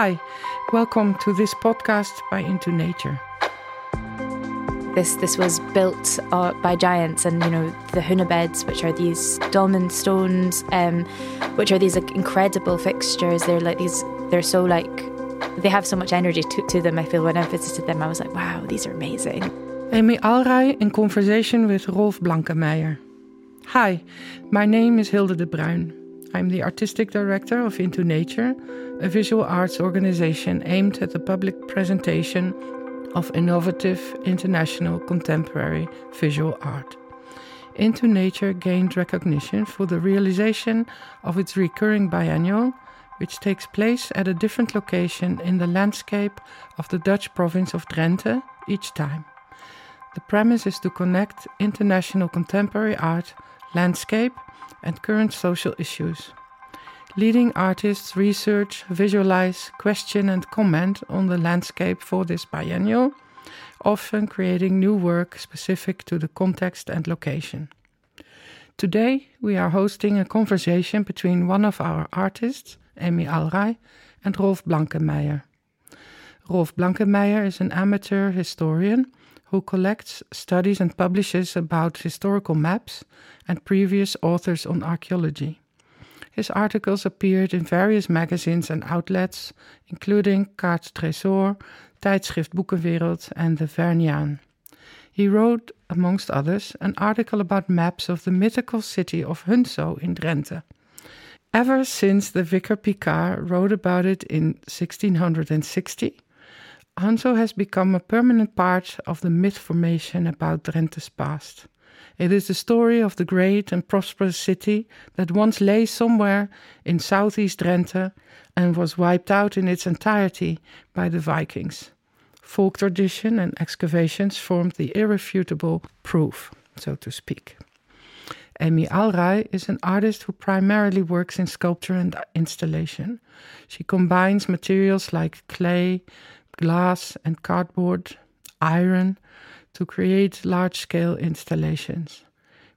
Hi, welcome to this podcast by Into Nature. This this was built uh, by giants, and you know the hunebeds, which are these dolmen stones, um, which are these like, incredible fixtures. They're like these. They're so like they have so much energy to, to them. I feel when I visited them, I was like, wow, these are amazing. Emii Alrai in conversation with Rolf Blankenmeijer. Hi, my name is Hilde de Bruijn. I'm the artistic director of Into Nature, a visual arts organization aimed at the public presentation of innovative international contemporary visual art. Into Nature gained recognition for the realization of its recurring biennial, which takes place at a different location in the landscape of the Dutch province of Drenthe each time. The premise is to connect international contemporary art, landscape, and current social issues. Leading artists research, visualize, question, and comment on the landscape for this biennial, often creating new work specific to the context and location. Today, we are hosting a conversation between one of our artists, Emii Alrai, and Rolf Blankenmeijer. Rolf Blankenmeijer is an amateur historian who collects, studies, and publishes about historical maps and previous authors on archaeology. His articles appeared in various magazines and outlets, including Caert-Thresoor, Tijdschrift Boekenwereld, and The Verniaan. He wrote, amongst others, an article about maps of the mythical city of Hunzo in Drenthe. Ever since the Vicar Picardt wrote about it in 1660, Hunzo has become a permanent part of the myth formation about Drenthe's past. It is the story of the great and prosperous city that once lay somewhere in southeast Drenthe and was wiped out in its entirety by the Vikings. Folk tradition and excavations formed the irrefutable proof, so to speak. Emii Alrai is an artist who primarily works in sculpture and installation. She combines materials like clay, glass, and cardboard, iron, to create large scale installations.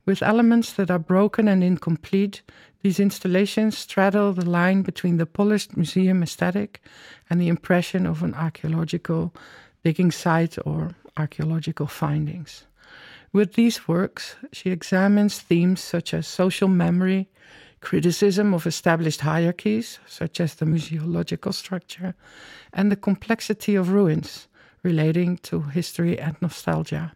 With elements that are broken and incomplete, these installations straddle the line between the polished museum aesthetic and the impression of an archaeological digging site or archaeological findings. With these works, she examines themes such as social memory, criticism of established hierarchies, such as the museological structure, and the complexity of ruins, relating to history and nostalgia.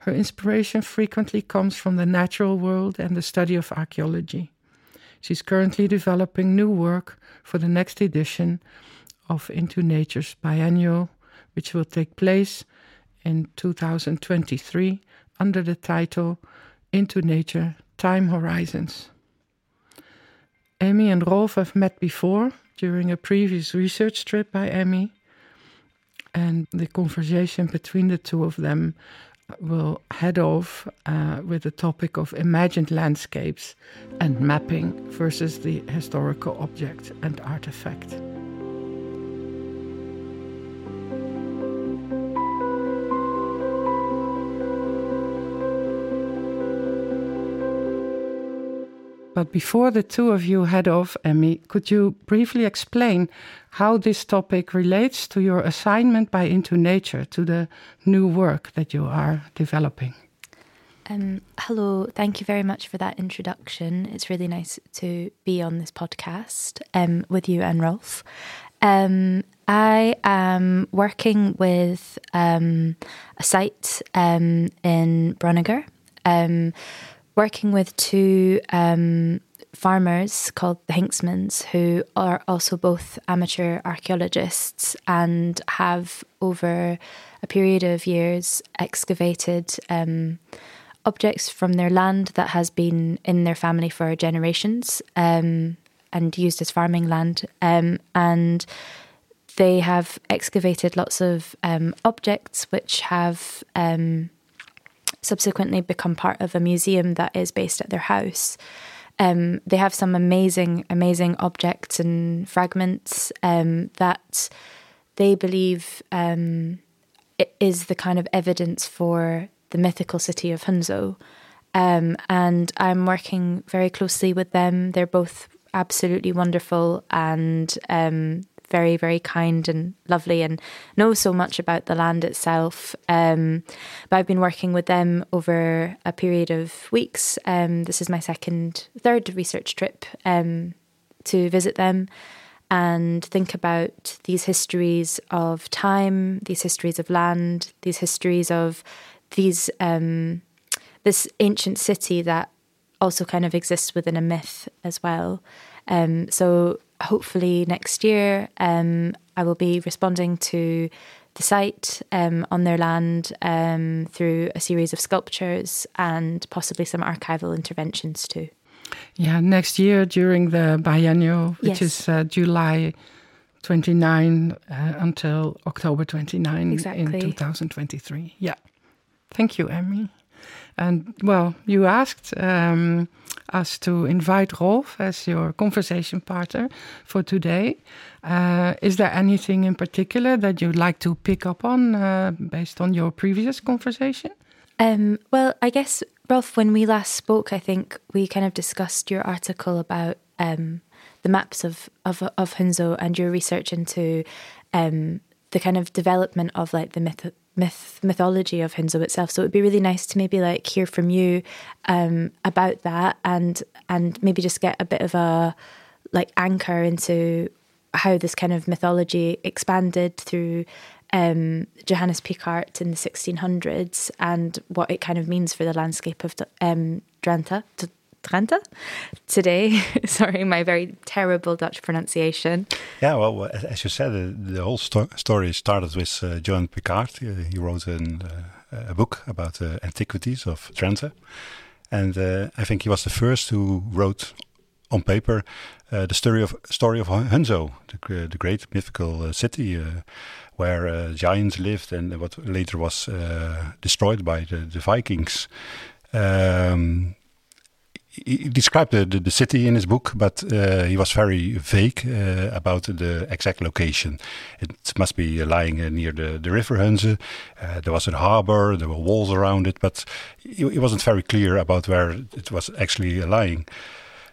Her inspiration frequently comes from the natural world and the study of archaeology. She's currently developing new work for the next edition of Into Nature's biennial, which will take place in 2023 under the title Into Nature Time Horizons. Emii and Rolf have met before during a previous research trip by Emii, and the conversation between the two of them will head off uh, with the topic of imagined landscapes and mapping versus the historical object and artifact. But before the two of you head off, Emii, could you briefly explain how this topic relates to your assignment by Into Nature, to the new work that you are developing? Um, hello, thank you very much for that introduction. It's really nice to be on this podcast um, with you and Rolf. Um, I am working with um, a site um, in Bronneger um, working with two um, farmers called the Hinksmans, who are also both amateur archaeologists and have, over a period of years, excavated um, objects from their land that has been in their family for generations um, and used as farming land. Um, and they have excavated lots of um, objects which have um, subsequently become part of a museum that is based at their house. Um, they have some amazing, amazing objects and fragments um, that they believe um, is the kind of evidence for the mythical city of Hunzo. Um, and I'm working very closely with them. They're both absolutely wonderful and um, very, very kind and lovely and know so much about the land itself. Um, but I've been working with them over a period of weeks. Um, this is my second, third research trip um, to visit them and think about these histories of time, these histories of land, these histories of these um, this ancient city that also kind of exists within a myth as well. Um, so hopefully next year, um, I will be responding to the site um, on their land um, through a series of sculptures and possibly some archival interventions too. Yeah, next year during the biennial, which Yes. is uh, July 29 uh, until October 29 in 2023. Yeah. Thank you, Emii. And well, you asked um, us to invite Rolf as your conversation partner for today. Uh, is there anything in particular that you'd like to pick up on uh, based on your previous conversation? Um, well, I guess, Rolf, when we last spoke, I think we kind of discussed your article about um, the maps of, of, of Hunzo and your research into um, the kind of development of like the myth, myth mythology of Hunzo itself. So it would be really nice to maybe like hear from you um, about that and and maybe just get a bit of a like anchor into how this kind of mythology expanded through um, Johannes Picardt in the 1600s and what it kind of means for the landscape of um, Drenthe, Drenthe today. Sorry, my very terrible Dutch pronunciation. Yeah, well, as- you said, the whole sto- story started with uh, John Picardt. Uh, he wrote an, uh, a book about the antiquities of Drenthe, and uh, I think he was the first who wrote on paper uh, the story of story of Hunzo, the, the great mythical uh, city where giants lived and what later was destroyed by the, the Vikings. Um, he described the, the, the city in his book, but uh, he was very vague uh, about the exact location. It must be lying uh, near the, the river Hunze. Uh, there was a harbor, there were walls around it, but he wasn't very clear about where it was actually lying.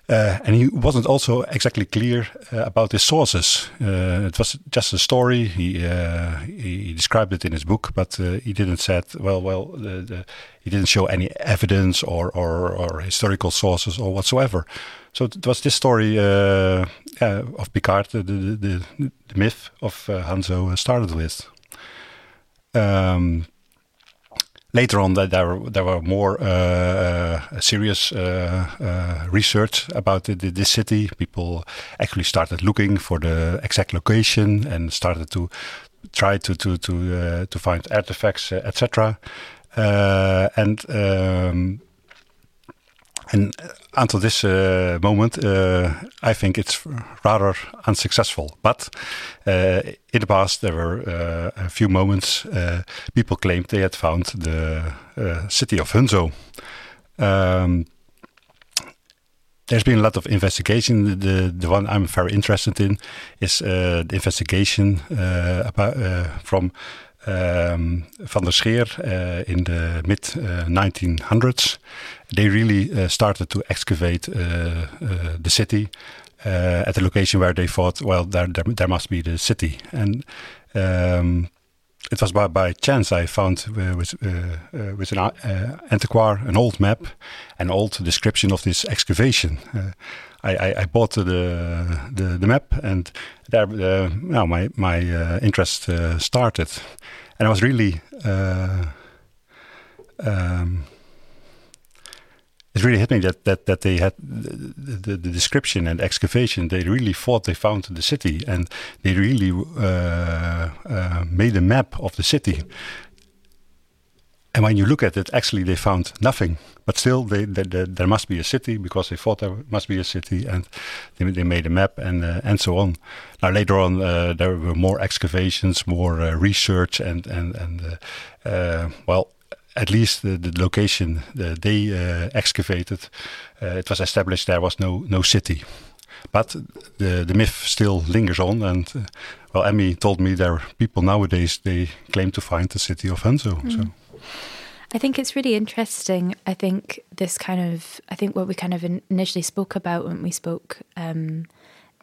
Uh, and he wasn't also exactly clear uh, about his sources. Uh, it was just a story. He uh, he described it in his book, but uh, he didn't said well. Well, the, the, he didn't show any evidence or, or, or historical sources or whatsoever. So it was this story uh, of Picardt, the, the, the, myth of Hanzo started with. Um, later on, there there were more uh, uh, serious uh, research about the, the, this city. People actually started looking for the exact location and started to try to to to to find artifacts, etc. And um, and until this uh, moment, uh, I think it's rather unsuccessful. But uh, in the past, there were a few moments people claimed they had found the city of Hunzo. Um, there's been a lot of investigation. The, the, one I'm very interested in is the investigation about, from um, Van der Scheer uh, in the mid uh, 1900s. They really uh, started to excavate the city at the location where they thought, well, there, there, there must be the city. And um, it was by, by chance I found uh, with, uh, uh, with an antiquar an old map, an old description of this excavation. Uh, I, I, I, bought the, the, the map, and there, uh, now my my uh, interest uh, started, and I was really. Um, it really hit me that that, that they had the, the, the, description and excavation. They really thought they found the city, and they really uh, uh, made a map of the city. And when you look at it, actually they found nothing. But still, they, they, they, there must be a city because they thought there must be a city, and they, made a map and uh, and so on. Now later on, uh, there were more excavations, more uh, research, and and and well, at least the, the location the, they uh, excavated, uh, it was established there was no no city. But the the myth still lingers on, and uh, well, Emii told me there are people nowadays they claim to find the city of Hunzo. Mm. So. I think it's really interesting. I think this kind of, I think what we kind of initially spoke about when we spoke um,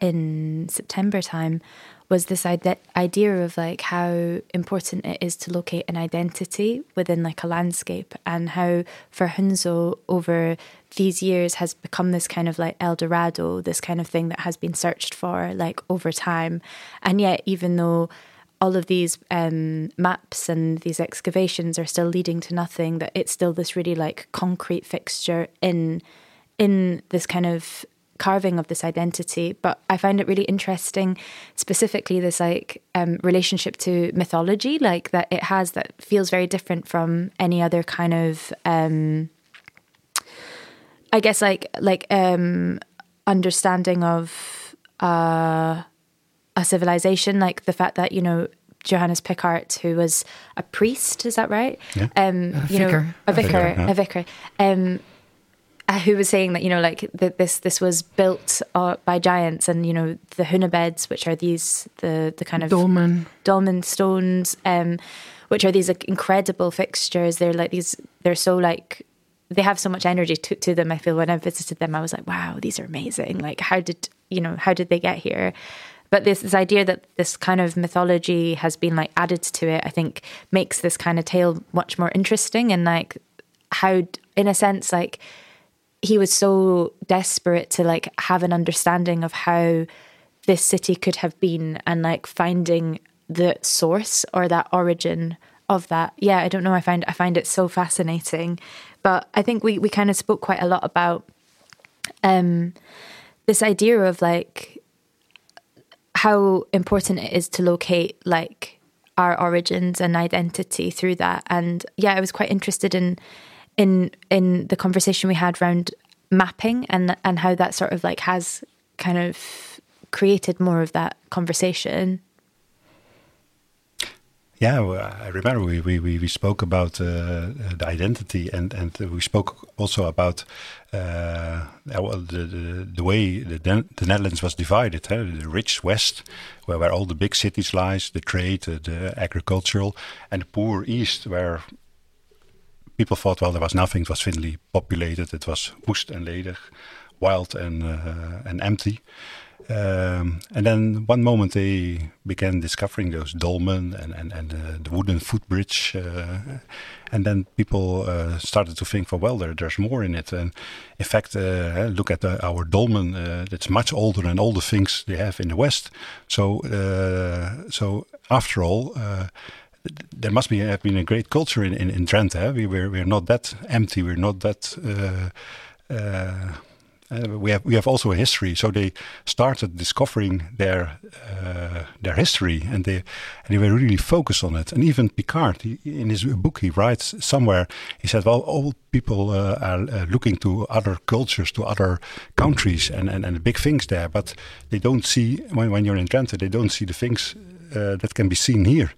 in September time was this ide- idea of like how important it is to locate an identity within like a landscape and how for Hunzo over these years has become this kind of like El Dorado, this kind of thing that has been searched for like over time. And yet, even though all of these um, maps and these excavations are still leading to nothing, that it's still this really like concrete fixture in in this kind of carving of this identity. But I find it really interesting, specifically this like um, relationship to mythology, like that it has that feels very different from any other kind of, um, I guess like like um, understanding of uh, a civilization, like the fact that you know Johannes Picardt, who was a priest, is that right? Yeah. Um, A you know, vicar. a vicar, vicar, yeah. a vicar. Um, uh, who was saying that you know like that this this was built uh, by giants and you know the hunebeds which are these the the kind of Dolmen. dolmen stones um which are these like incredible fixtures they're like these they're so like they have so much energy to, to them i feel when i visited them i was like wow these are amazing like how did you know how did they get here but this this idea that this kind of mythology has been like added to it i think makes this kind of tale much more interesting and like how in a sense like he was so desperate to like have an understanding of how this city could have been and like finding the source or that origin of that. Yeah i don't know i find i find it so fascinating. But i think we we kind of spoke quite a lot about um this idea of like how important it is to locate like our origins and identity through that. And yeah i was quite interested in in in the conversation we had around mapping and and how that sort of like has kind of created more of that conversation Yeah, I remember we, we, we, spoke about uh, the identity and, and we spoke also about uh, the, the, the way the, the Netherlands was divided. Huh? The rich west, where, where all the big cities lies, the trade, uh, the agricultural, and the poor east, where people thought, well, there was nothing. It was thinly populated. It was woest and ledig, wild and, uh, and empty. Um, and then one moment they began discovering those dolmen and, and, and uh, the wooden footbridge. Uh, and then people uh, started to think, well, there, there's more in it. And in fact, uh, look at the, our dolmen. Uh, it's much older than all the things they have in the West. So, uh, so after all, uh, there must be have been a great culture in, in, in Drenthe. eh? We we're not that empty. We're not that. Uh, we have we have also a history. So they started discovering their uh, their history, and they and they were really focused on it. And even Picardt, he, in his book, he writes somewhere. He said, "Well, all people uh, are uh, looking to other cultures, to other countries, and, and and the big things there, but they don't see when when you're in Drenthe, they don't see the things uh, that can be seen here."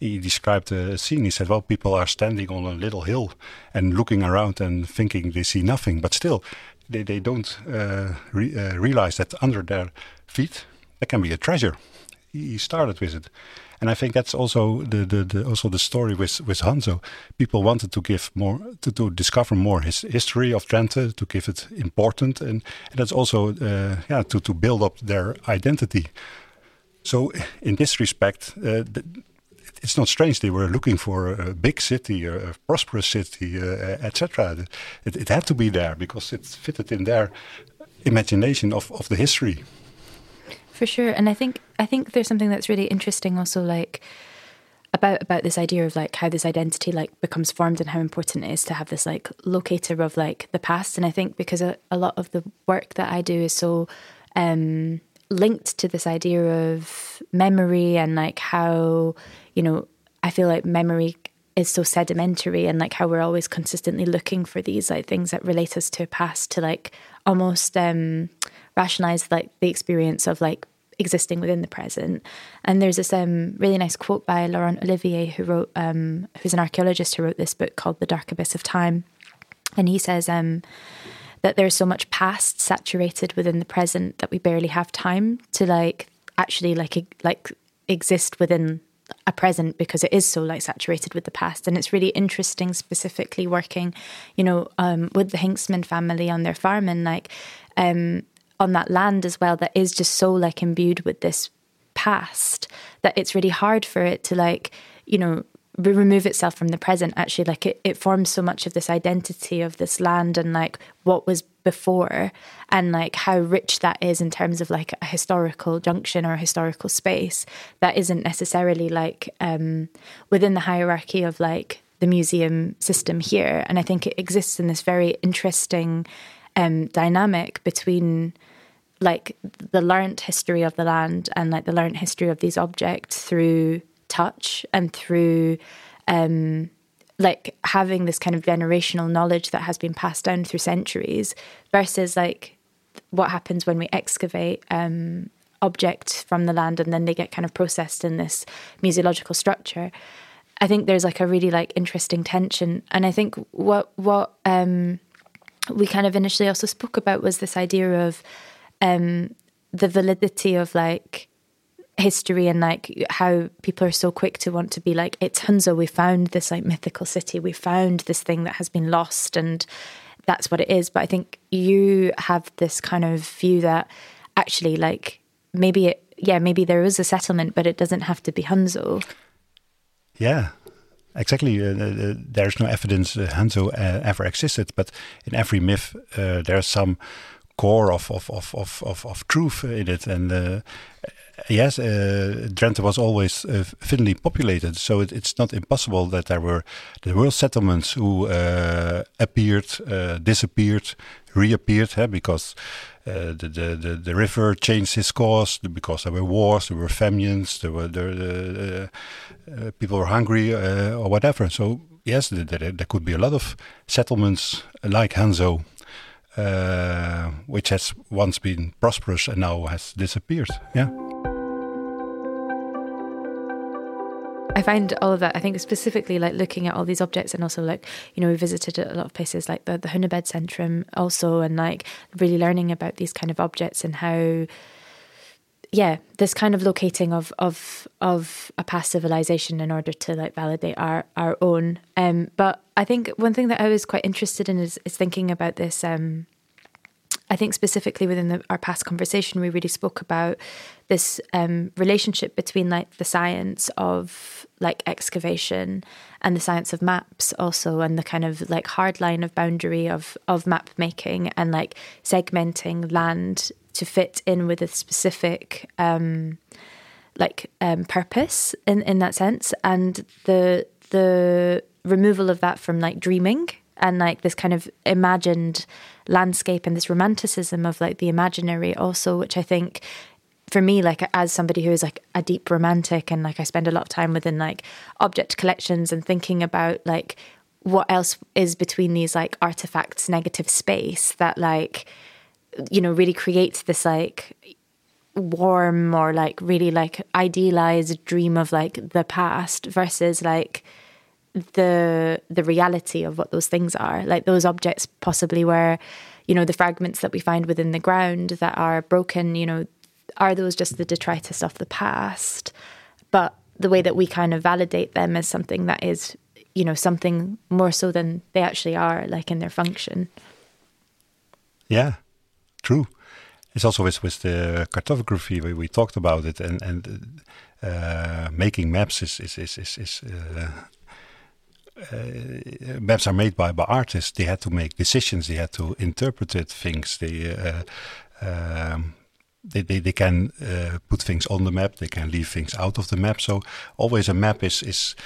he described a scene. He said, "Well, people are standing on a little hill and looking around and thinking they see nothing, but still, they they don't uh, re- uh, realize that under their feet there can be a treasure." He started with it, and I think that's also the, the, the also the story with with Hanzo. People wanted to give more to, to discover more his history of Drenthe, to give it important, and, and that's also uh, yeah to to build up their identity. So in this respect, uh, it's not strange they were looking for a big city, a, prosperous city, uh, etc. It, it had to be there because it fitted in their imagination of, of the history. for sure and i think i think there's something that's really interesting also like about about this idea of like how this identity like becomes formed and how important it is to have this like locator of like the past and i think because a, a lot of the work that i do is so um linked to this idea of memory and like how you know i feel like memory is so sedimentary and like how we're always consistently looking for these like things that relate us to a past to like almost um rationalize like the experience of like existing within the present. And there's this um really nice quote by Laurent Olivier who wrote um who's an archaeologist who wrote this book called The Dark Abyss of Time. And he says um that there's so much past saturated within the present that we barely have time to like actually like like exist within a present because it is so like saturated with the past. And it's really interesting specifically working you know um with the Hinksman family on their farm and like um on that land as well that is just so like imbued with this past that it's really hard for it to like you know remove itself from the present actually like it, it forms so much of this identity of this land and like what was before and like how rich that is in terms of like a historical junction or a historical space that isn't necessarily like um within the hierarchy of like the museum system here. And i think it exists in this very interesting um dynamic between like the learnt history of the land and like the learnt history of these objects through touch and through um like having this kind of generational knowledge that has been passed down through centuries versus like what happens when we excavate um objects from the land and then they get kind of processed in this museological structure. I think there's like a really like interesting tension. And i think what what um we kind of initially also spoke about was this idea of um the validity of like history and like how people are so quick to want to be like it's Hunzo we found this like mythical city. We found this thing that has been lost and that's what it is. But I think you have this kind of view that actually like maybe it yeah maybe there is a settlement but it doesn't have to be Hunzo yeah exactly. Uh, uh, there's no evidence uh, Hanzo uh, ever existed but in every myth uh, there's some core of of, of, of, of, of truth in it. And uh, yes, uh, Drenthe was always uh, thinly populated, so it, it's not impossible that there were there were settlements who uh, appeared, uh, disappeared, reappeared, eh, because uh, the, the, the the river changed its course, because there were wars, there were famines, there were there, uh, people were hungry or whatever. So yes, there, there could be a lot of settlements like Hanzo. Uh, which has once been prosperous and now has disappeared. Yeah. I find all of that. I think specifically like looking at all these objects and also like you know we visited a lot of places like the the Hunebed Centrum also and like really learning about these kind of objects and how yeah this kind of locating of of of a past civilization in order to like validate our our own um but I think one thing that I was quite interested in is is thinking about this um I think specifically within the, our past conversation, we really spoke about this um, relationship between like the science of like excavation and the science of maps also, and the kind of like hard line of boundary of of map making and like segmenting land to fit in with a specific um, like um, purpose in in that sense, and the the removal of that from like dreaming and like this kind of imagined landscape and this romanticism of like the imaginary also which i think for me like as somebody who is like a deep romantic and like i spend a lot of time within like object collections and thinking about like what else is between these like artifacts negative space that like you know really creates this like warm or like really like idealized dream of like the past versus like the the reality of what those things are. Like those objects possibly where you know the fragments that we find within the ground that are broken you know are those just the detritus of the past? But the way that we kind of validate them as something that is you know something more so than they actually are like in their function. Yeah true. It's also with with the cartography we, we talked about it and and uh, making maps is is is is, is uh, uh, maps are made by by artists. They had to make decisions. They had to interpret things. They uh, um, they, they, they can uh, put things on the map. They can leave things out of the map. So always a map is is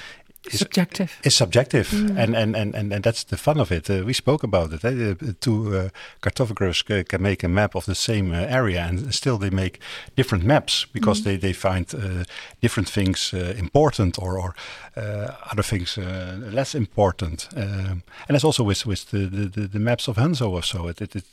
is subjective. Is subjective, mm. and, and, and, and and that's the fun of it. Uh, we spoke about it. Eh? two uh, cartographers can make a map of the same uh, area, and still they make different maps because mm. they they find uh, different things uh, important or or uh, other things less important. Um, and that's also with with the the, the maps of Hanzo or so. It, it, it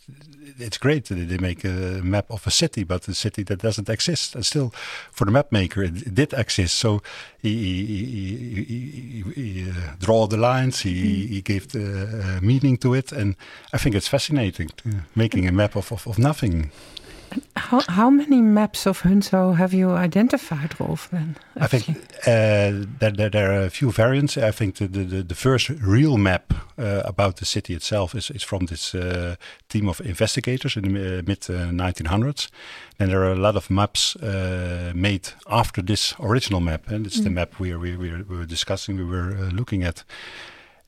it's great that they make a map of a city, but a city that doesn't exist. And still, for the map maker, it, it did exist. So he, he, he, he, he uh, draw the lines. He, mm. he gave the uh, meaning to it, and I think it's fascinating making a map of, of, of nothing. How, how many maps of Hunso have you identified, Rolf? Then I think uh, there, there, there, are a few variants. I think the the, the first real map uh, about the city itself is, is from this uh, team of investigators in the uh, mid 1900s. Uh, and there are a lot of maps uh, made after this original map, and it's mm. the map we, we, we were discussing, we were looking at.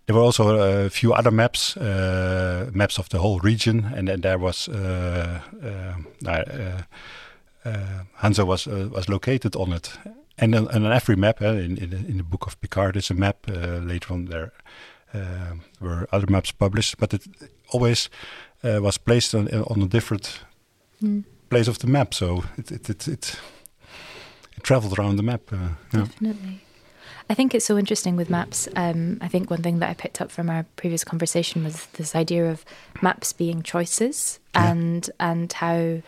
There were also uh, a few other maps, uh, maps of the whole region, and then there was uh, uh, Hunso uh, uh, was was located on it. And on, every map, in, in, in, the book of Picardt, is a map. later on, there were other maps published, but it always was placed on, on a different mm. place of the map. So it it it, it, it traveled around the map. Definitely. I think it's so interesting with maps. Um, I think one thing that I picked up from our previous conversation was this idea of maps being choices yeah. and and how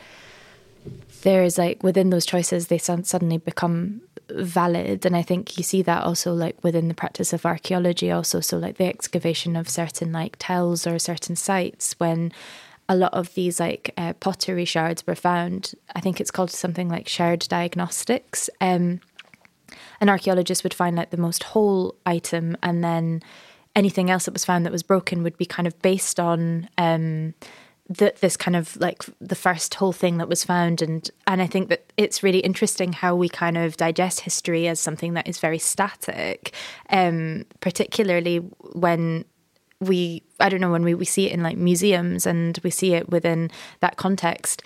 there is like within those choices they suddenly become valid and i think you see that also like within the practice of archaeology also so like the excavation of certain like tells or certain sites when a lot of these like uh, pottery shards were found i think it's called something like shared diagnostics um, an archaeologist would find like the most whole item and then anything else that was found that was broken would be kind of based on um, the, this kind of like the first whole thing that was found. And and I think that it's really interesting how we kind of digest history as something that is very static um, particularly when we I don't know when we, we see it in like museums and we see it within that context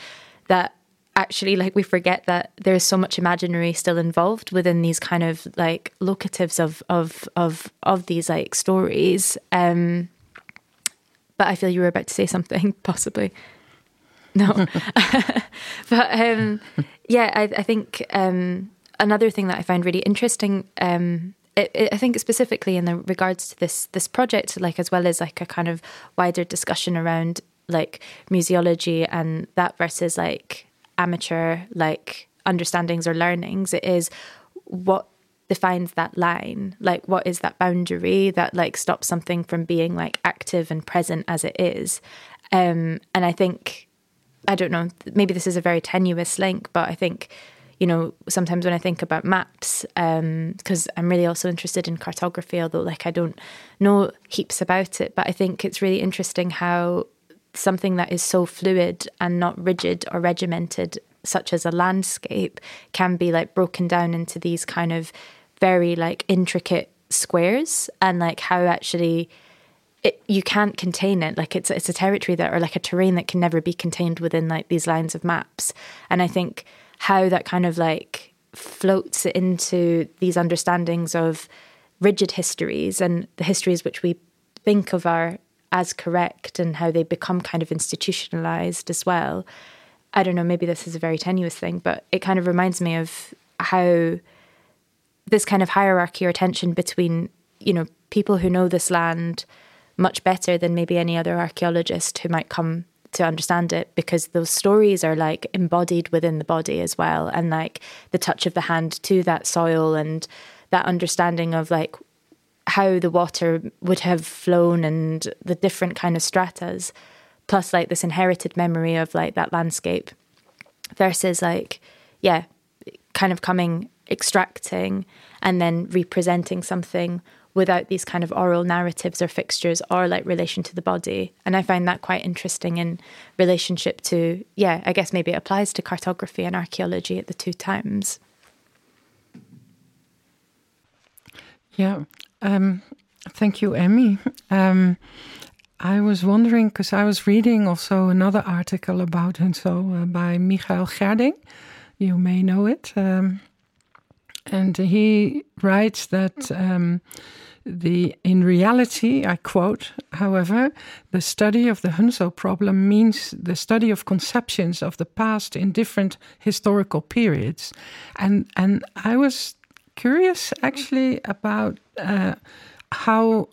that actually like we forget that there's so much imaginary still involved within these kind of like locatives of of of of these like stories. Um but i feel you were about to say something possibly. No. But um yeah i, I think um another thing that i find really interesting um I think specifically in the regards to this this project, like as well as like a kind of wider discussion around like museology and that versus like amateur like understandings or learnings. It is what defines that line like what is that boundary that like stops something from being like active and present as it is um and i think i don't know maybe this is a very tenuous link but i think you know sometimes when i think about maps um because i'm really also interested in cartography although like i don't know heaps about it but i think it's really interesting how something that is so fluid and not rigid or regimented, such as a landscape, can be like broken down into these kind of very like intricate squares and like how actually it, you can't contain it. Like it's it's a territory that or like a terrain that can never be contained within like these lines of maps. And i think how that kind of like floats into these understandings of rigid histories and the histories which we think of our as correct and how they become kind of institutionalized as well. I don't know, maybe this is a very tenuous thing, but it kind of reminds me of how this kind of hierarchy or tension between, you know, people who know this land much better than maybe any other archaeologist who might come to understand it because those stories are like embodied within the body as well and like the touch of the hand to that soil and that understanding of like how the water would have flown and the different kind of stratas plus like this inherited memory of like that landscape versus like yeah kind of coming extracting and then representing something without these kind of oral narratives or fixtures or like relation to the body. And i find that quite interesting in relationship to yeah i guess maybe it applies to cartography and archaeology at the two times. Yeah um, thank you, Emii. Um, I was wondering because I was reading also another article about Hunso uh, by Michiel Gerding. You may know it. Um, and he writes that um, the in reality, I quote, however, the study of the Hunso problem means the study of conceptions of the past in different historical periods. And and I was curious actually about uh, how,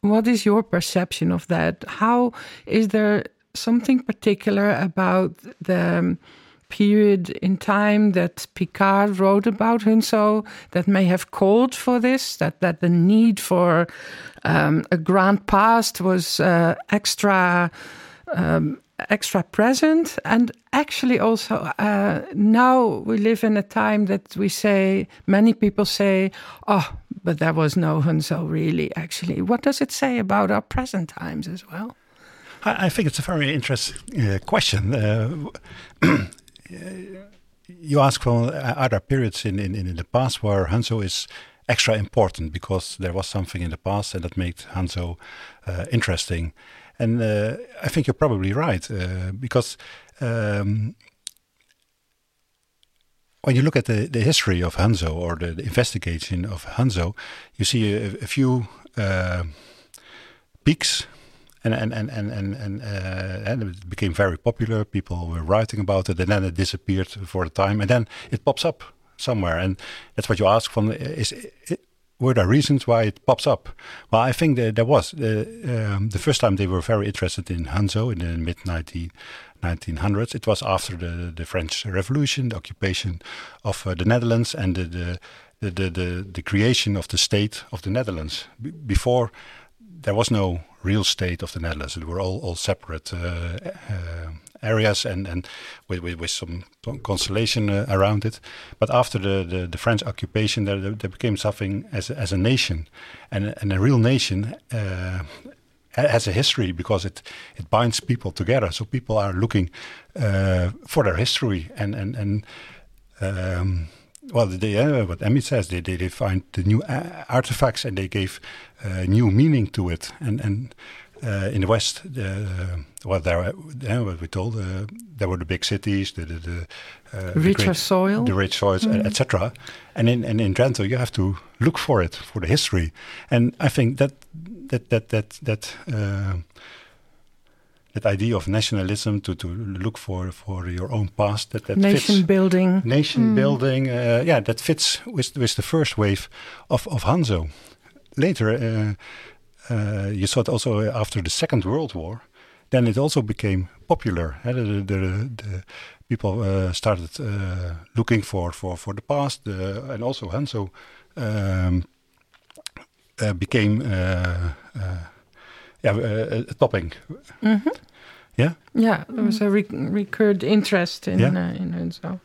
what is your perception of that? How is there something particular about the um, period in time that Picardt wrote about Hunso that may have called for this? That that the need for um, a grand past was uh, extra. Um, extra present. And actually also uh, now we live in a time that we say many people say oh but there was no Hanso really actually. What does it say about our present times as well? I, think it's a very interesting uh, question. Uh, you ask for other periods in, in, in the past where Hanso is extra important because there was something in the past and that made Hanso uh, interesting and uh, I think you're probably right uh, because um, when you look at the, the history of Hanzo or the, the investigation of Hanzo, you see a, a few uh, peaks. And and and and and and, uh, and, it became very popular. People were writing about it, and then it disappeared for a time, and then it pops up somewhere. And that's what you ask from: is were there reasons why it pops up? Well, I think there, there was. Uh, um, the first time they were very interested in Hanzo in the mid 1900s, it was after the, the French Revolution, the occupation of uh, the Netherlands, and the, the the, the, the, creation of the state of the Netherlands. B before, there was no real state of the Netherlands. It were all, all separate uh, uh areas and, and with, with, with some constellation uh, around it. But after the, the, the French occupation, there, there, became something as a, as a nation. And, and a real nation uh, has a history because it, it binds people together. So people are looking uh, for their history and, and, and um, well, they, uh, what Emii says, they, they, they find the new artifacts and they gave new meaning to it. And, and uh, in the West, uh, well, there, uh, what we told, uh, there were the big cities, the, the, the uh, richer great, soil, the rich soils, mm. etc. And in and in Drenthe, you have to look for it for the history. And I think that that that that that uh, that idea of nationalism to to look for for your own past that that nation fits, building, nation mm. building, yeah, that fits with with the first wave of of Hanso. Later uh, you saw it also after the Second World War. Then it also became popular. Uh, the, the, the, people uh, started uh, looking for, for, for the past, and also Hanso um, uh, became uh, yeah, a, a topping. Mm -hmm. Yeah. Yeah, there was a re recurred interest in yeah. in Hanso.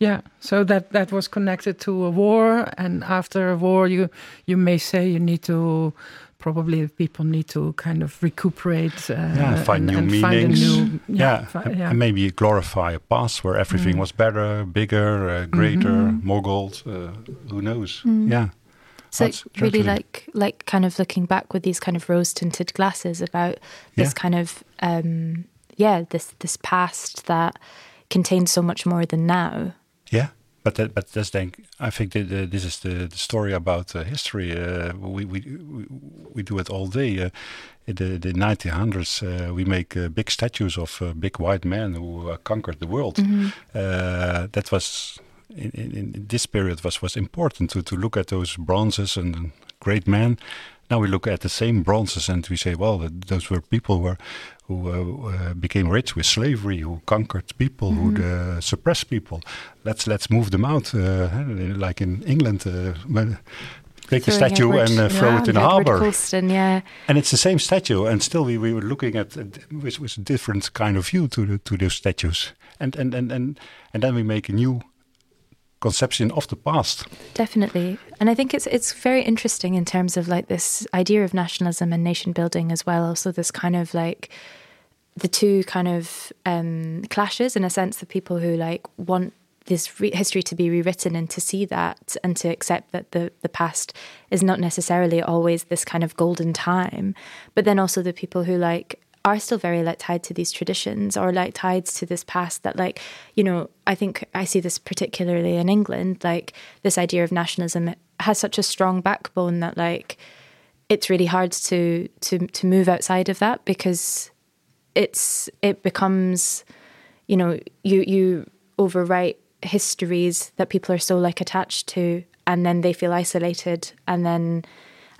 Yeah, so that that was connected to a war, and after a war, you you may say you need to probably people need to kind of recuperate. Uh, yeah, find and, new and meanings. Find new, yeah, yeah, yeah, and maybe glorify a past where everything mm. was better, bigger, uh, greater, mm -hmm. more gold. Uh, who knows? Mm. Yeah. So That's really like like kind of looking back with these kind of rose tinted glasses about this yeah. kind of um, yeah this this past that contains so much more than now. Yeah but that, but that's then I think the, the, this is the, the story about uh, history. Uh, we, we we do it all day. Uh, in the the 1900s, uh, we make uh, big statues of uh, big white men who conquered the world. Mm -hmm. that was in, in, in, this period was was important to to look at those bronzes and great men. Now we look at the same bronzes and we say, well, those were people who were who uh, uh, became rich with slavery, who conquered people, mm -hmm. who uh, suppressed people. Let's let's move them out, like in England. Take the statue Edward, and throw yeah, it in the harbor. Colston, yeah. And it's the same statue, and still we, we were looking at with, with a different kind of view to the, to those statues, and and and and and then we make a new conception of the past. Definitely. And I think it's it's very interesting in terms of like this idea of nationalism and nation building as well. Also this kind of like the two kind of um, clashes in a sense the people who like want this re- history to be rewritten and to see that and to accept that the the past is not necessarily always this kind of golden time but then also the people who like are still very like tied to these traditions or like tied to this past that like you know i think i see this particularly in england like this idea of nationalism has such a strong backbone that like it's really hard to to to move outside of that because it's it becomes you know you you overwrite histories that people are so like attached to and then they feel isolated and then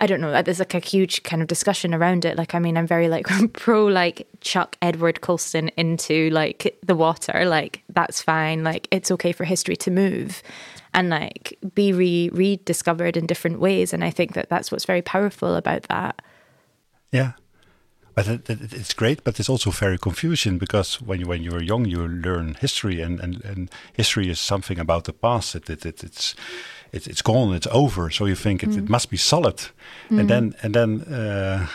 I don't know. Uh, there's like a huge kind of discussion around it. Like, I mean, I'm very like pro like chuck Edward Colston into like the water. Like, that's fine. Like, it's okay for history to move and like be re rediscovered in different ways. And I think that that's what's very powerful about that. Yeah. but it, it, it's great, but it's also very confusing because when you when you're young, you learn history, and, and, and history is something about the past. It, it, it it's it, it's gone, it's over. So you think it, mm. it must be solid, mm. and then and then uh,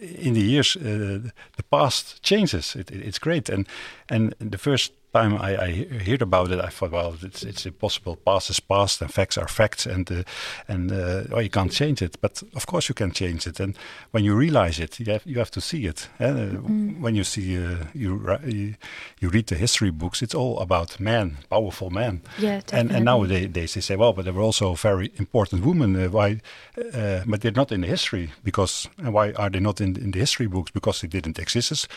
in the years, uh, the past changes. It, it's great, and and the first time I, I heard about it, I thought, well, it's it's impossible. Past is past, and facts are facts, and uh, and uh, well, you can't change it. But of course, you can change it. And when you realize it, you have you have to see it. Eh? Mm. When you see uh, you, you you read the history books, it's all about men, powerful men. Yeah, definitely. And and nowadays they say, well, but there were also very important women. Uh, why? Uh, but they're not in the history because. And why are they not in in the history books? Because they didn't exist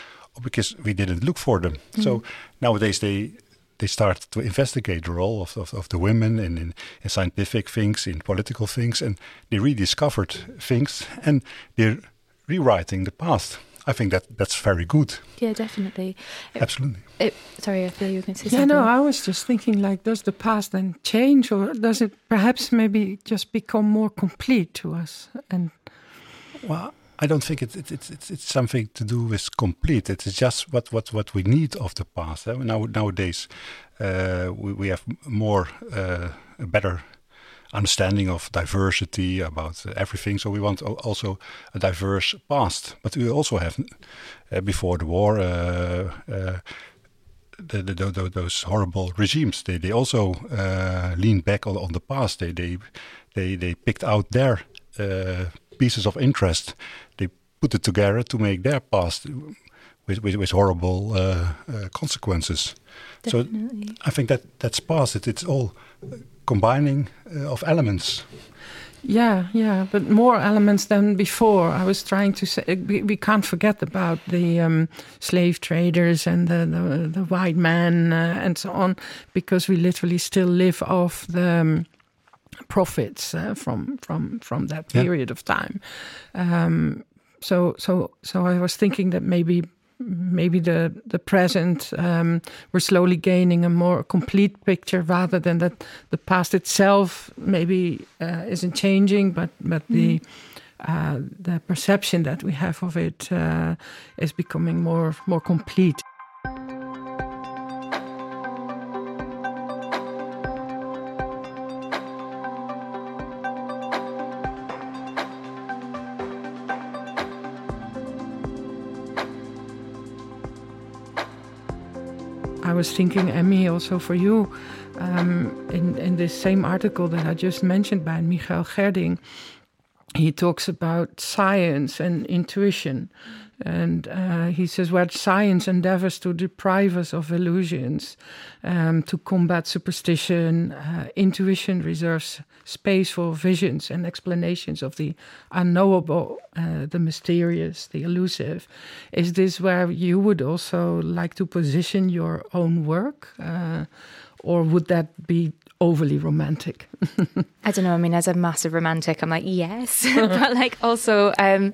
because we didn't look for them. Mm. So nowadays they they start to investigate the role of, of, of the women in, in, in, scientific things, in political things, and they rediscovered things and they're rewriting the past. I think that that's very good. Yeah, definitely. Absolutely. It, it, sorry, I feel you were going to say yeah, something. no, I was just thinking like, does the past then change, or does it perhaps maybe just become more complete to us? And well, I don't think it's it's it's it's something to do with complete. It's just what what what we need of the past. Eh? Now nowadays, uh, we we have more uh, a better understanding of diversity about everything. So we want also a diverse past. But we also have uh, before the war. Uh, uh, the, the, the, those horrible regimes, they, they also uh, leaned back on, on the past. They, they, they, they picked out their pieces of interest They put it together to make their past with with, with horrible uh, uh, consequences. Definitely. So I think that that's past. It, it's all combining uh, of elements. Yeah, yeah, but more elements than before. I was trying to say we, we can't forget about the um, slave traders and the the, the white man uh, and so on, because we literally still live off the. Um, profits uh, from from from that period yeah. of time um, so so so I was thinking that maybe maybe the the present um, we're slowly gaining a more complete picture rather than that the past itself maybe uh, isn't changing, but but mm. the uh, the perception that we have of it uh, is becoming more more complete. Was thinking, Emii, also for you, um, in, in this same article that I just mentioned by Michiel Gerding, he talks about science and intuition. And uh, he says, where science endeavors to deprive us of illusions, um, to combat superstition, uh, intuition reserves space for visions and explanations of the unknowable, uh, the mysterious, the elusive. Is this where you would also like to position your own work? Uh, or would that be overly romantic? I don't know. I mean, as a massive romantic, I'm like, yes. but like also, um,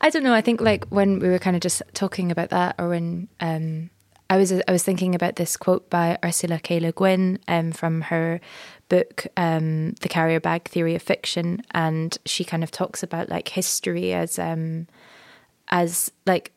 I don't know. I think like when we were kind of just talking about that, or when um, I was I was thinking about this quote by Ursula K. Le Guin um, from her book, um, The Carrier Bag Theory of Fiction, and she kind of talks about like history as um, as like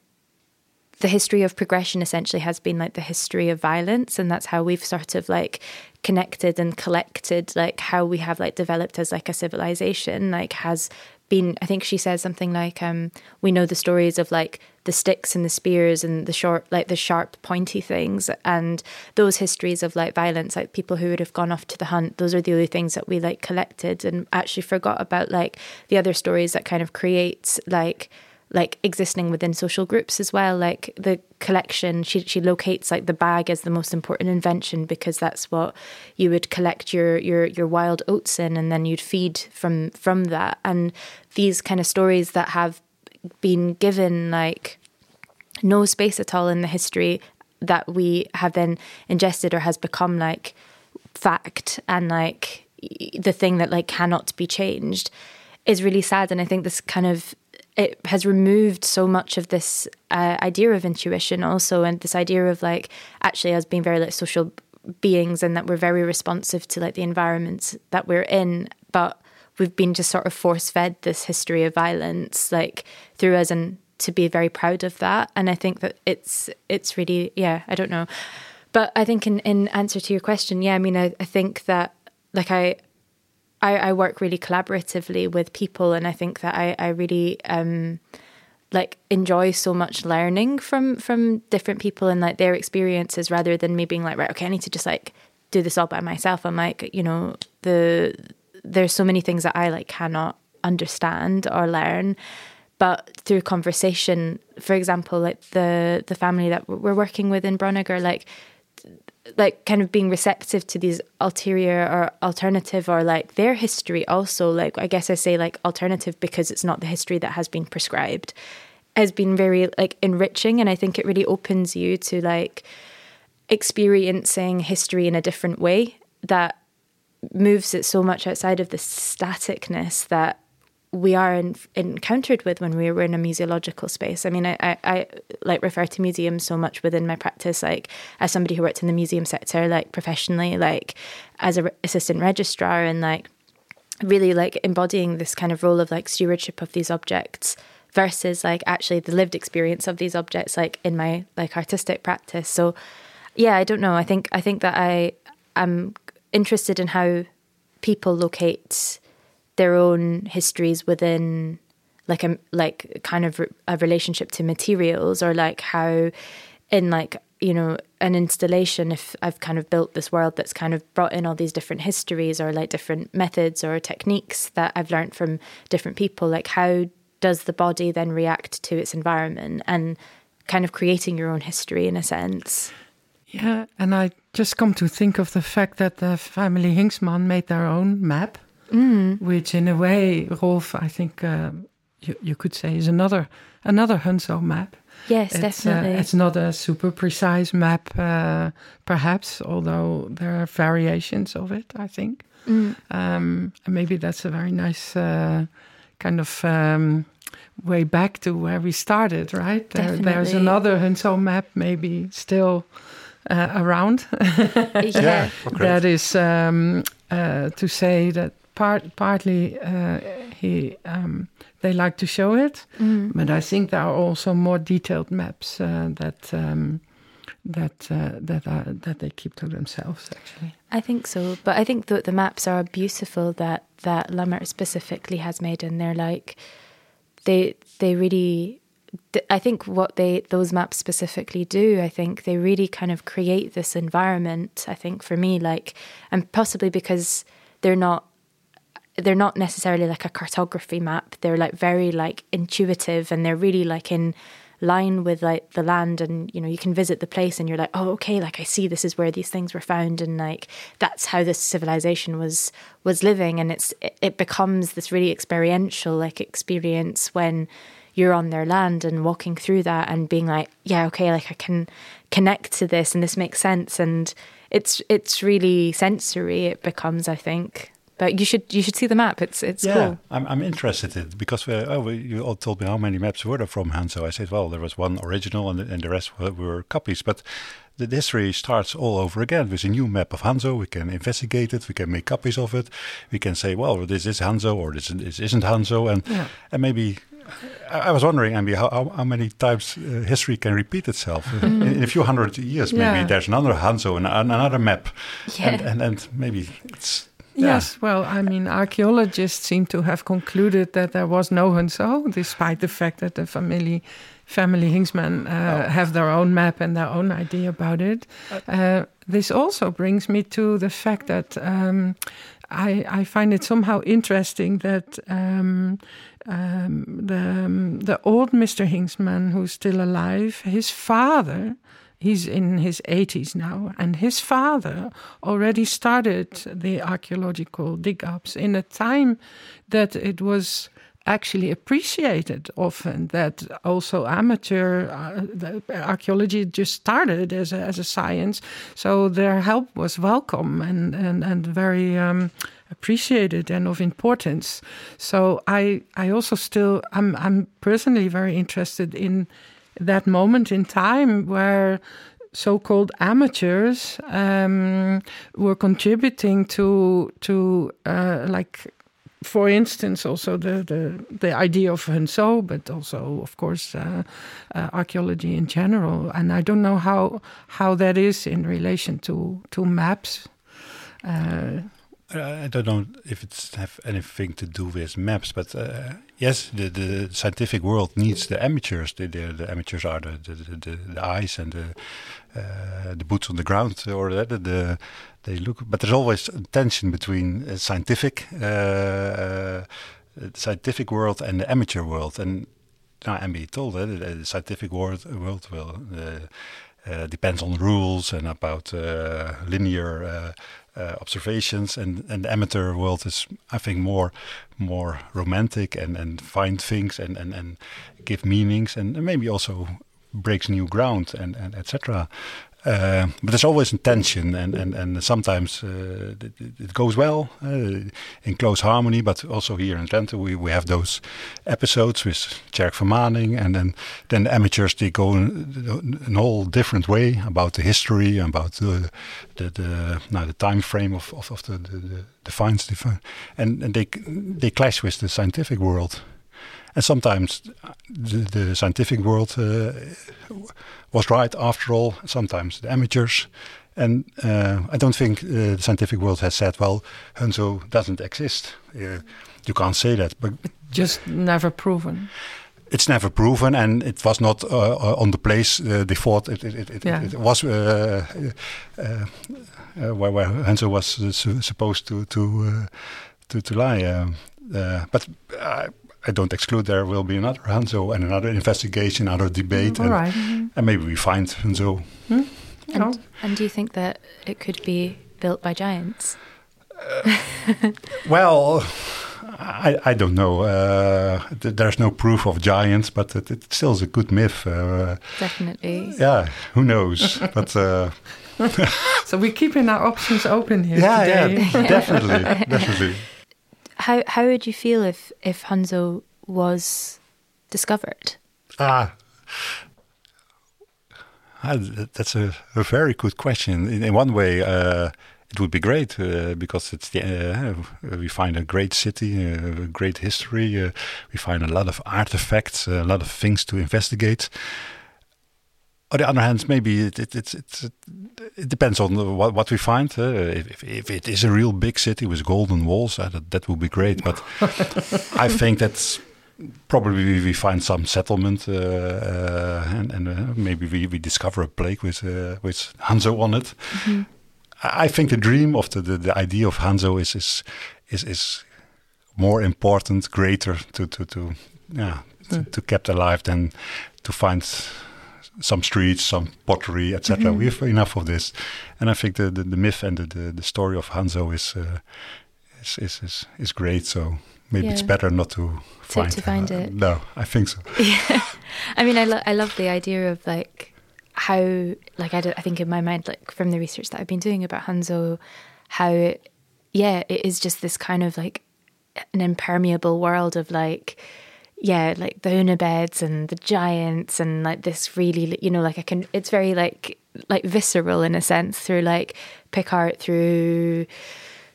the history of progression essentially has been like the history of violence and that's how we've sort of like connected and collected like how we have like developed as like a civilization like has been i think she says something like um we know the stories of like the sticks and the spears and the short like the sharp pointy things and those histories of like violence like people who would have gone off to the hunt those are the only things that we like collected and actually forgot about like the other stories that kind of create like like existing within social groups as well like the collection she she locates like the bag as the most important invention because that's what you would collect your your your wild oats in and then you'd feed from from that. And these kind of stories that have been given like no space at all in the history that we have then ingested or has become like fact and like the thing that like cannot be changed is really sad. And i think this kind of it has removed so much of this uh, idea of intuition also and this idea of like actually us being very like social beings and that we're very responsive to like the environments that we're in but we've been just sort of force fed this history of violence like through us and to be very proud of that. And I think that it's it's really yeah, I don't know. But I think in, in answer to your question, yeah, I mean I, I think that like I, I I work really collaboratively with people and I think that I, I really um like enjoy so much learning from from different people and like their experiences rather than me being like, right, okay, I need to just like do this all by myself. I'm like, you know, the there's so many things that I like cannot understand or learn but through conversation for example like the the family that we're working with in Bronneger like like kind of being receptive to these ulterior or alternative or like their history also. Like I guess I say like alternative because it's not the history that has been prescribed has been very like enriching. And I think it really opens you to like experiencing history in a different way that moves it so much outside of the staticness that we are in, encountered with when we were in a museological space. I mean, I, I, I, like refer to museums so much within my practice, like as somebody who worked in the museum sector, like professionally, like as an re- assistant registrar, and like really like embodying this kind of role of like stewardship of these objects versus like actually the lived experience of these objects, like in my like artistic practice. So, yeah, I don't know. I think I think that I am interested in how people locate their own histories within like a like kind of a relationship to materials or like how in like you know an installation if i've kind of built this world that's kind of brought in all these different histories or like different methods or techniques that i've learned from different people like how does the body then react to its environment and kind of creating your own history in a sense? Yeah, and I just come to think of the fact that the family Hinksman made their own map, mm. which in a way, Rolf, I think uh, you, you could say is another another Hunzo map. Yes, it's, definitely. Uh, it's not a super precise map, uh, perhaps, although there are variations of it, I think. Mm. Um, and maybe that's a very nice uh, kind of um, way back to where we started, right? There, there's another Hunzo map, maybe still uh, around. yeah, that is um, uh, to say that part partly uh, he um, they like to show it, mm. but I think there are also more detailed maps uh, that. Um, that uh, that are, that they keep to themselves actually. I think so, but I think that the maps are beautiful that that Lammert specifically has made, and they're like they they really I think what they those maps specifically do, I think they really kind of create this environment. I think for me, like, and possibly because they're not they're not necessarily like a cartography map. They're like very like intuitive, and they're really like in line with like the land and you know you can visit the place and you're like oh okay like i see this is where these things were found and like that's how this civilization was was living and it's it, becomes this really experiential like experience when you're on their land and walking through that and being like, yeah, okay, like I can connect to this and this makes sense and it's it's really sensory it becomes, I think. But you should you should see the map. It's it's yeah, cool. I'm I'm interested in because we, oh, we, you all told me how many maps were there from Hunzo. I said, well, there was one original and, and the rest were, were copies. But the history starts all over again with a new map of Hunzo. We can investigate it. We can make copies of it. We can say, well, this is Hunzo or this, this isn't Hunzo, and yeah. and maybe I was wondering, Emii, how, how many times uh, history can repeat itself? in, in, a few hundred years, maybe yeah. there's another Hunzo and another map. Yeah. And, and, and maybe it's. Yeah. Yes, well, I mean, archaeologists seem to have concluded that there was no Hunzo, despite the fact that the family family Hinksman uh, oh. have their own map and their own idea about it. Uh, this also brings me to the fact that um, I, I, find it somehow interesting that um, um, the um, the old Mr. Hinksman, who's still alive, his father, he's in his 80s now, and his father already started the archaeological dig ups in a time that it was actually appreciated often that also amateur uh, archaeology just started as a, as a science. So their help was welcome and and, and very um, appreciated and of importance. So i i also still i'm i'm personally very interested in that moment in time where so-called amateurs um, were contributing to to uh, like for instance, also the, the, the idea of Hunzo, but also, of course, uh, uh, archaeology in general. And I don't know how how that is in relation to to maps. Uh, I don't know if it's have anything to do with maps, but uh, yes, the, the scientific world needs the amateurs. The, the, the amateurs are the, the, the, the eyes and the uh, the boots on the ground, or the, the they look. But there's always a tension between uh, scientific uh, scientific world and the amateur world. And now I'm told that the scientific world world will. Uh, depends on rules and about uh, linear uh, observations, and, and the amateur world is, I think, more more romantic and, and find things and, and, and give meanings and maybe also breaks new ground and, and etc. Uh, but there's always a tension, and and and sometimes uh, it, it, goes well uh, in close harmony. But also here in Drenthe, we, we have those episodes with Tjerk Vermaning, and then then the amateurs they go in, in whole different way about the history, about the the the, now the time frame of of, of the, the the finds, and and they they clash with the scientific world. And sometimes the, the scientific world uh, was right after all. Sometimes the amateurs. And uh, I don't think uh, the scientific world has said, well, Hunzo doesn't exist. Uh, you can't say that. But just never proven. It's never proven, and it was not uh, uh, on the place they thought it, it, it, yeah. it was where, where Hunzo was supposed to to to, to lie. but I don't exclude there will be another Hunzo and another investigation, another debate, and, right. mm-hmm. and, maybe we find Hunzo. Hmm? And, and, do you think that it could be built by giants? Uh, well, I, I don't know. Uh, th- there's no proof of giants, but it, it still is a good myth. Uh, Definitely. Yeah, who knows? but. Uh, so we're keeping our options open here yeah, today. Yeah, definitely, definitely. How how would you feel if if Hunzo was discovered? Ah, ah that's a, a very good question. In, in one way, uh, it would be great uh, because it's the, uh, we find a great city, a uh, great history. Uh, we find a lot of artifacts, a lot of things to investigate on the other hand, maybe it it, it, it, it depends on what, what we find. Uh, if, if, it is a real big city with golden walls, uh, that, that would be great. But I think that's probably we find some settlement uh, uh and, and uh, maybe we, we discover a plague with uh, with Hunzo on it. Mm -hmm. I think the dream of the, the, the, idea of Hunzo is is is, is more important, greater to to to yeah to, mm. to kept alive than to find some streets, some pottery, etc. Mm -hmm. We have enough of this, and I think the the, the myth and the, the, the story of Hunzo is, uh, is, is is is great. So maybe yeah. it's better not to find to, to find it. No, I think so. Yeah, I mean, I lo I love the idea of like how like I, I think in my mind like from the research that I've been doing about Hunzo, how it, yeah it is just this kind of like an impermeable world of like yeah, like the Hunebeds and the giants and like this really, you know, like I can, it's very like, like visceral in a sense through like Picardt, through,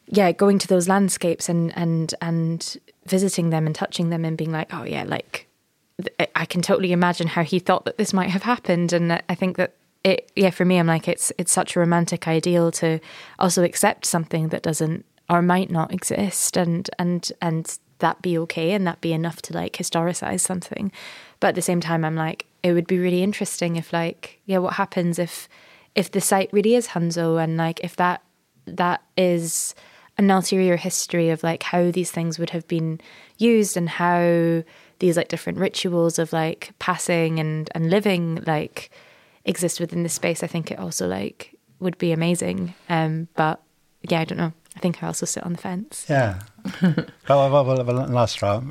yeah, going to those landscapes and, and, and visiting them and touching them and being like, oh yeah, like I can totally imagine how he thought that this might have happened. And I think that it, yeah, for me, I'm like, it's, it's such a romantic ideal to also accept something that doesn't or might not exist and, and, and that be okay and that be enough to like historicize something. But at the same time, I'm like, it would be really interesting if like, yeah, what happens if if the site really is Hunzo and like if that that is an ulterior history of like how these things would have been used and how these like different rituals of like passing and and living like exist within this space. I think it also like would be amazing. Um, but yeah, I don't know. I think I also sit on the fence. Yeah. well, well, well, well, last uh,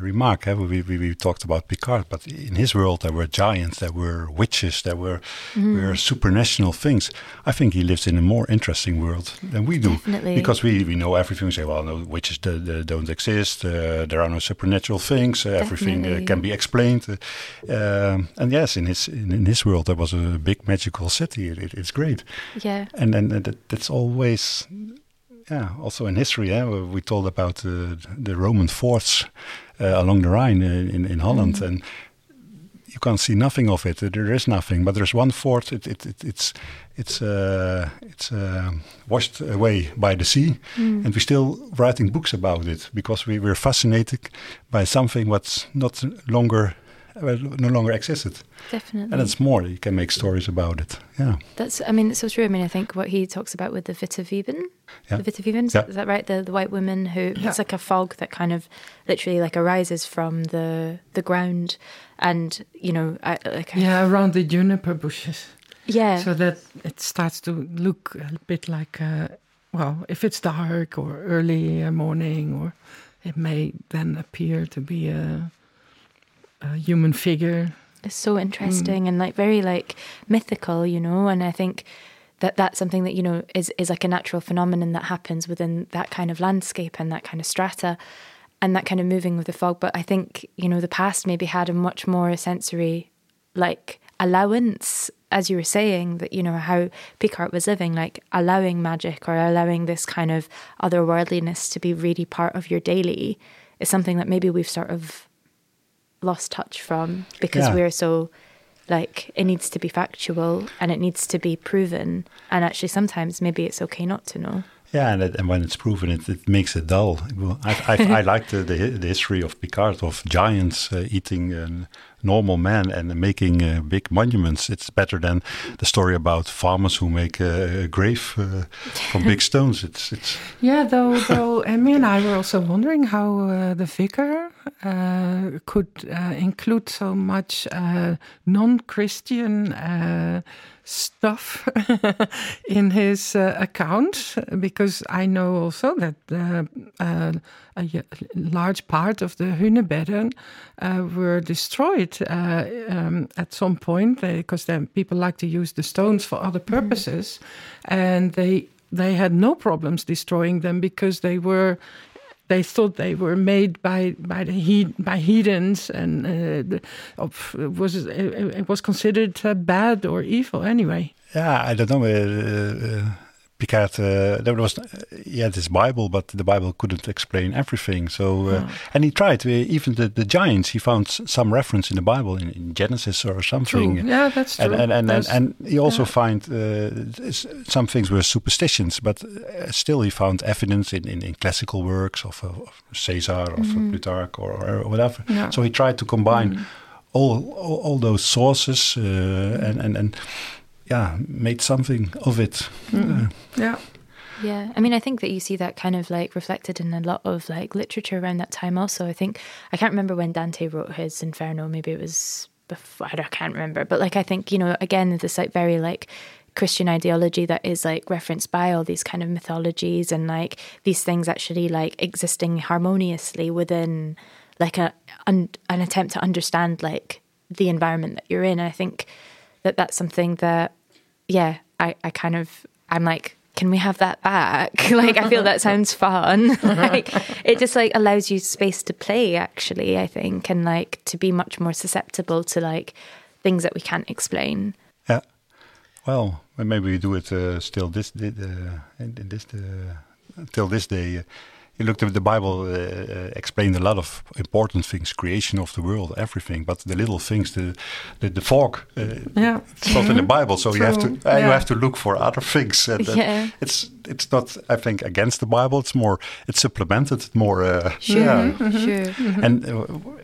remark, uh, we, we, we talked about Picardt, but in his world there were giants, there were witches, there were, mm. were supernatural things. I think he lives in a more interesting world than we do. Definitely. Because we, we know everything. We say, well, no, witches do, do, don't exist, uh, there are no supernatural things, uh, everything uh, can be explained. Um, and yes, in his in, in, his world there was a big magical city. It, it, it's great. Yeah. And, and, and that's always yeah, also in history, yeah, we told about uh, the Roman forts uh, along the Rhine in in Holland, mm. and you can't see nothing of it. There is nothing, but there's one fort. It, it, it it's it's uh, it's uh, washed away by the sea, mm. and we're still writing books about it because we were fascinated by something what's not longer no longer existed. Definitely. And it's more, you can make stories about it. Yeah. That's, I mean, it's so true. I mean, I think what he talks about with the Witte Wieven, yeah. the Witte Wieven, is, yeah. is that right? The, the white woman who, yeah. it's like a fog that kind of literally like arises from the the ground and, you know, I, like. Yeah, around the juniper bushes. Yeah. So that it starts to look a bit like, uh, well, if it's dark or early morning, or it may then appear to be a a human figure. It's so interesting mm. and like very like mythical, you know. And I think that that's something that you know is is like a natural phenomenon that happens within that kind of landscape and that kind of strata and that kind of moving with the fog. But I think you know the past maybe had a much more sensory like allowance as you were saying that you know how Picardt was living like allowing magic or allowing this kind of otherworldliness to be really part of your daily is something that maybe we've sort of lost touch from because yeah. we're so like it needs to be factual and it needs to be proven and actually sometimes maybe it's okay not to know yeah, and, it, and when it's proven, it, it makes it dull. I, I, I like the, the, the history of Picardt of giants uh, eating a normal man and making uh, big monuments. It's better than the story about farmers who make a, a grave uh, from big stones. It's it's yeah. Though though Emii and I were also wondering how uh, the vicar uh, could uh, include so much non-Christian stuff in his uh, account because I know also that uh, uh, a large part of the Hunebedden uh, were destroyed uh, um, at some point because then people like to use the stones for other mm-hmm. purposes, mm. and they they had no problems destroying them because they were they thought they were made by by the he, by heathens and uh, of, was it was considered uh, bad or evil anyway. Yeah, I don't know. Uh, uh Picardt, uh, there was he had his Bible, but the Bible couldn't explain everything. So, uh, oh. and he tried. Uh, even the, the giants, he found some reference in the Bible in, in Genesis or something. True. Yeah, that's true. And and and, and, he also yeah. find uh, some things were superstitions, but uh, still he found evidence in, in, in classical works of, of Caesar, of mm -hmm. Plutarch, or, or whatever. Yeah. So he tried to combine. Mm -hmm. All, all, all those sources uh, and and and yeah, made something of it. Mm. Uh, yeah. Yeah, I mean, I think that you see that kind of like reflected in a lot of like literature around that time. Also, I think I can't remember when Dante wrote his Inferno. Maybe it was before. I can't remember. But like, I think you know, again, this like very like Christian ideology that is like referenced by all these kind of mythologies and like these things actually like existing harmoniously within like a un, an attempt to understand like the environment that you're in. And I think that that's something that yeah, I, I kind of, I'm like, can we have that back? like, I feel that sounds fun. like, it just like allows you space to play, actually, I think, and like to be much more susceptible to like things that we can't explain. Yeah. Well, maybe we do it uh, still this, uh, in, in this, uh, till this day you looked at the Bible uh, uh, explained a lot of important things, creation of the world, everything. But the little things, the the, the fog, uh, yeah. it's not in the Bible. So True. you have to uh, yeah. you have to look for other things. And, yeah. it's it's not I think against the Bible. It's more it's supplemented more. Uh, sure, yeah. Mm -hmm. sure. Mm -hmm. And uh,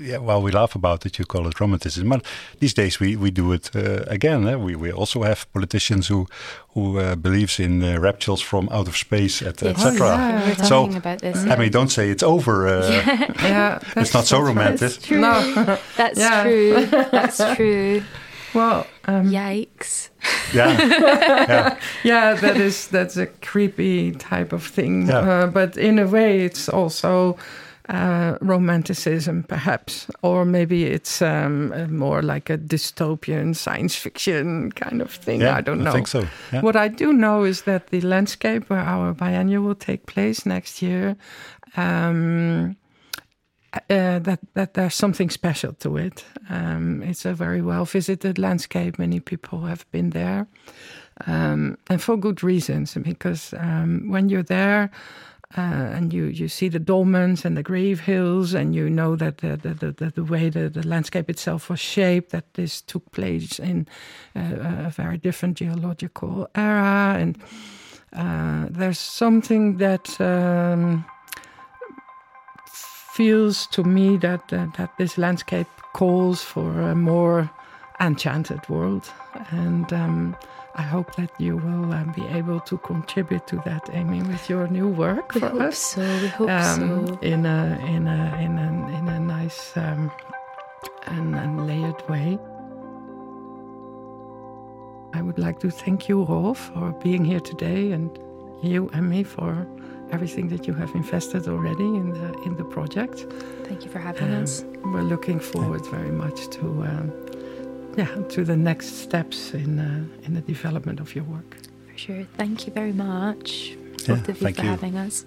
yeah, well, we laugh about it. You call it romanticism, but these days we, we do it uh, again. Eh? We we also have politicians who who uh, believes in uh, reptiles from out of space, etc. Et oh, yeah, so about this, I mean, don't say it's over. Uh, yeah, yeah it's not so romantic. That's true. No, that's true. That's true. Well, um, yikes. Yeah. yeah. yeah, that is that's a creepy type of thing. Yeah. Uh, but in a way, it's also uh, romanticism, perhaps, or maybe it's um, more like a dystopian science fiction kind of thing. Yeah, I don't know. I think so. Yeah. What I do know is that the landscape where our biennial will take place next year. Um, uh, that that there's something special to it. Um, it's a very well visited landscape. Many people have been there, um, and for good reasons. Because um, when you're there. Uh, and you, you see the dolmens and the grave hills, and you know that the the, the, the way the, the landscape itself was shaped, that this took place in uh, a very different geological era, and uh, there's something that um, feels to me that, that, that this landscape calls for a more enchanted world, and um, I hope that you will um, be able to contribute to that, Emii, with your new work we for hope us. so. We hope um, so. in a in a in a in a nice um, and, and layered way. I would like to thank you, Rolf, for being here today, and you, Emii, for everything that you have invested already in the in the project. Thank you for having Um, us. We're looking forward very much to um, yeah to the next steps in uh, in the development of your work. For sure. Thank you very much, Yeah, both of you, for you. having us.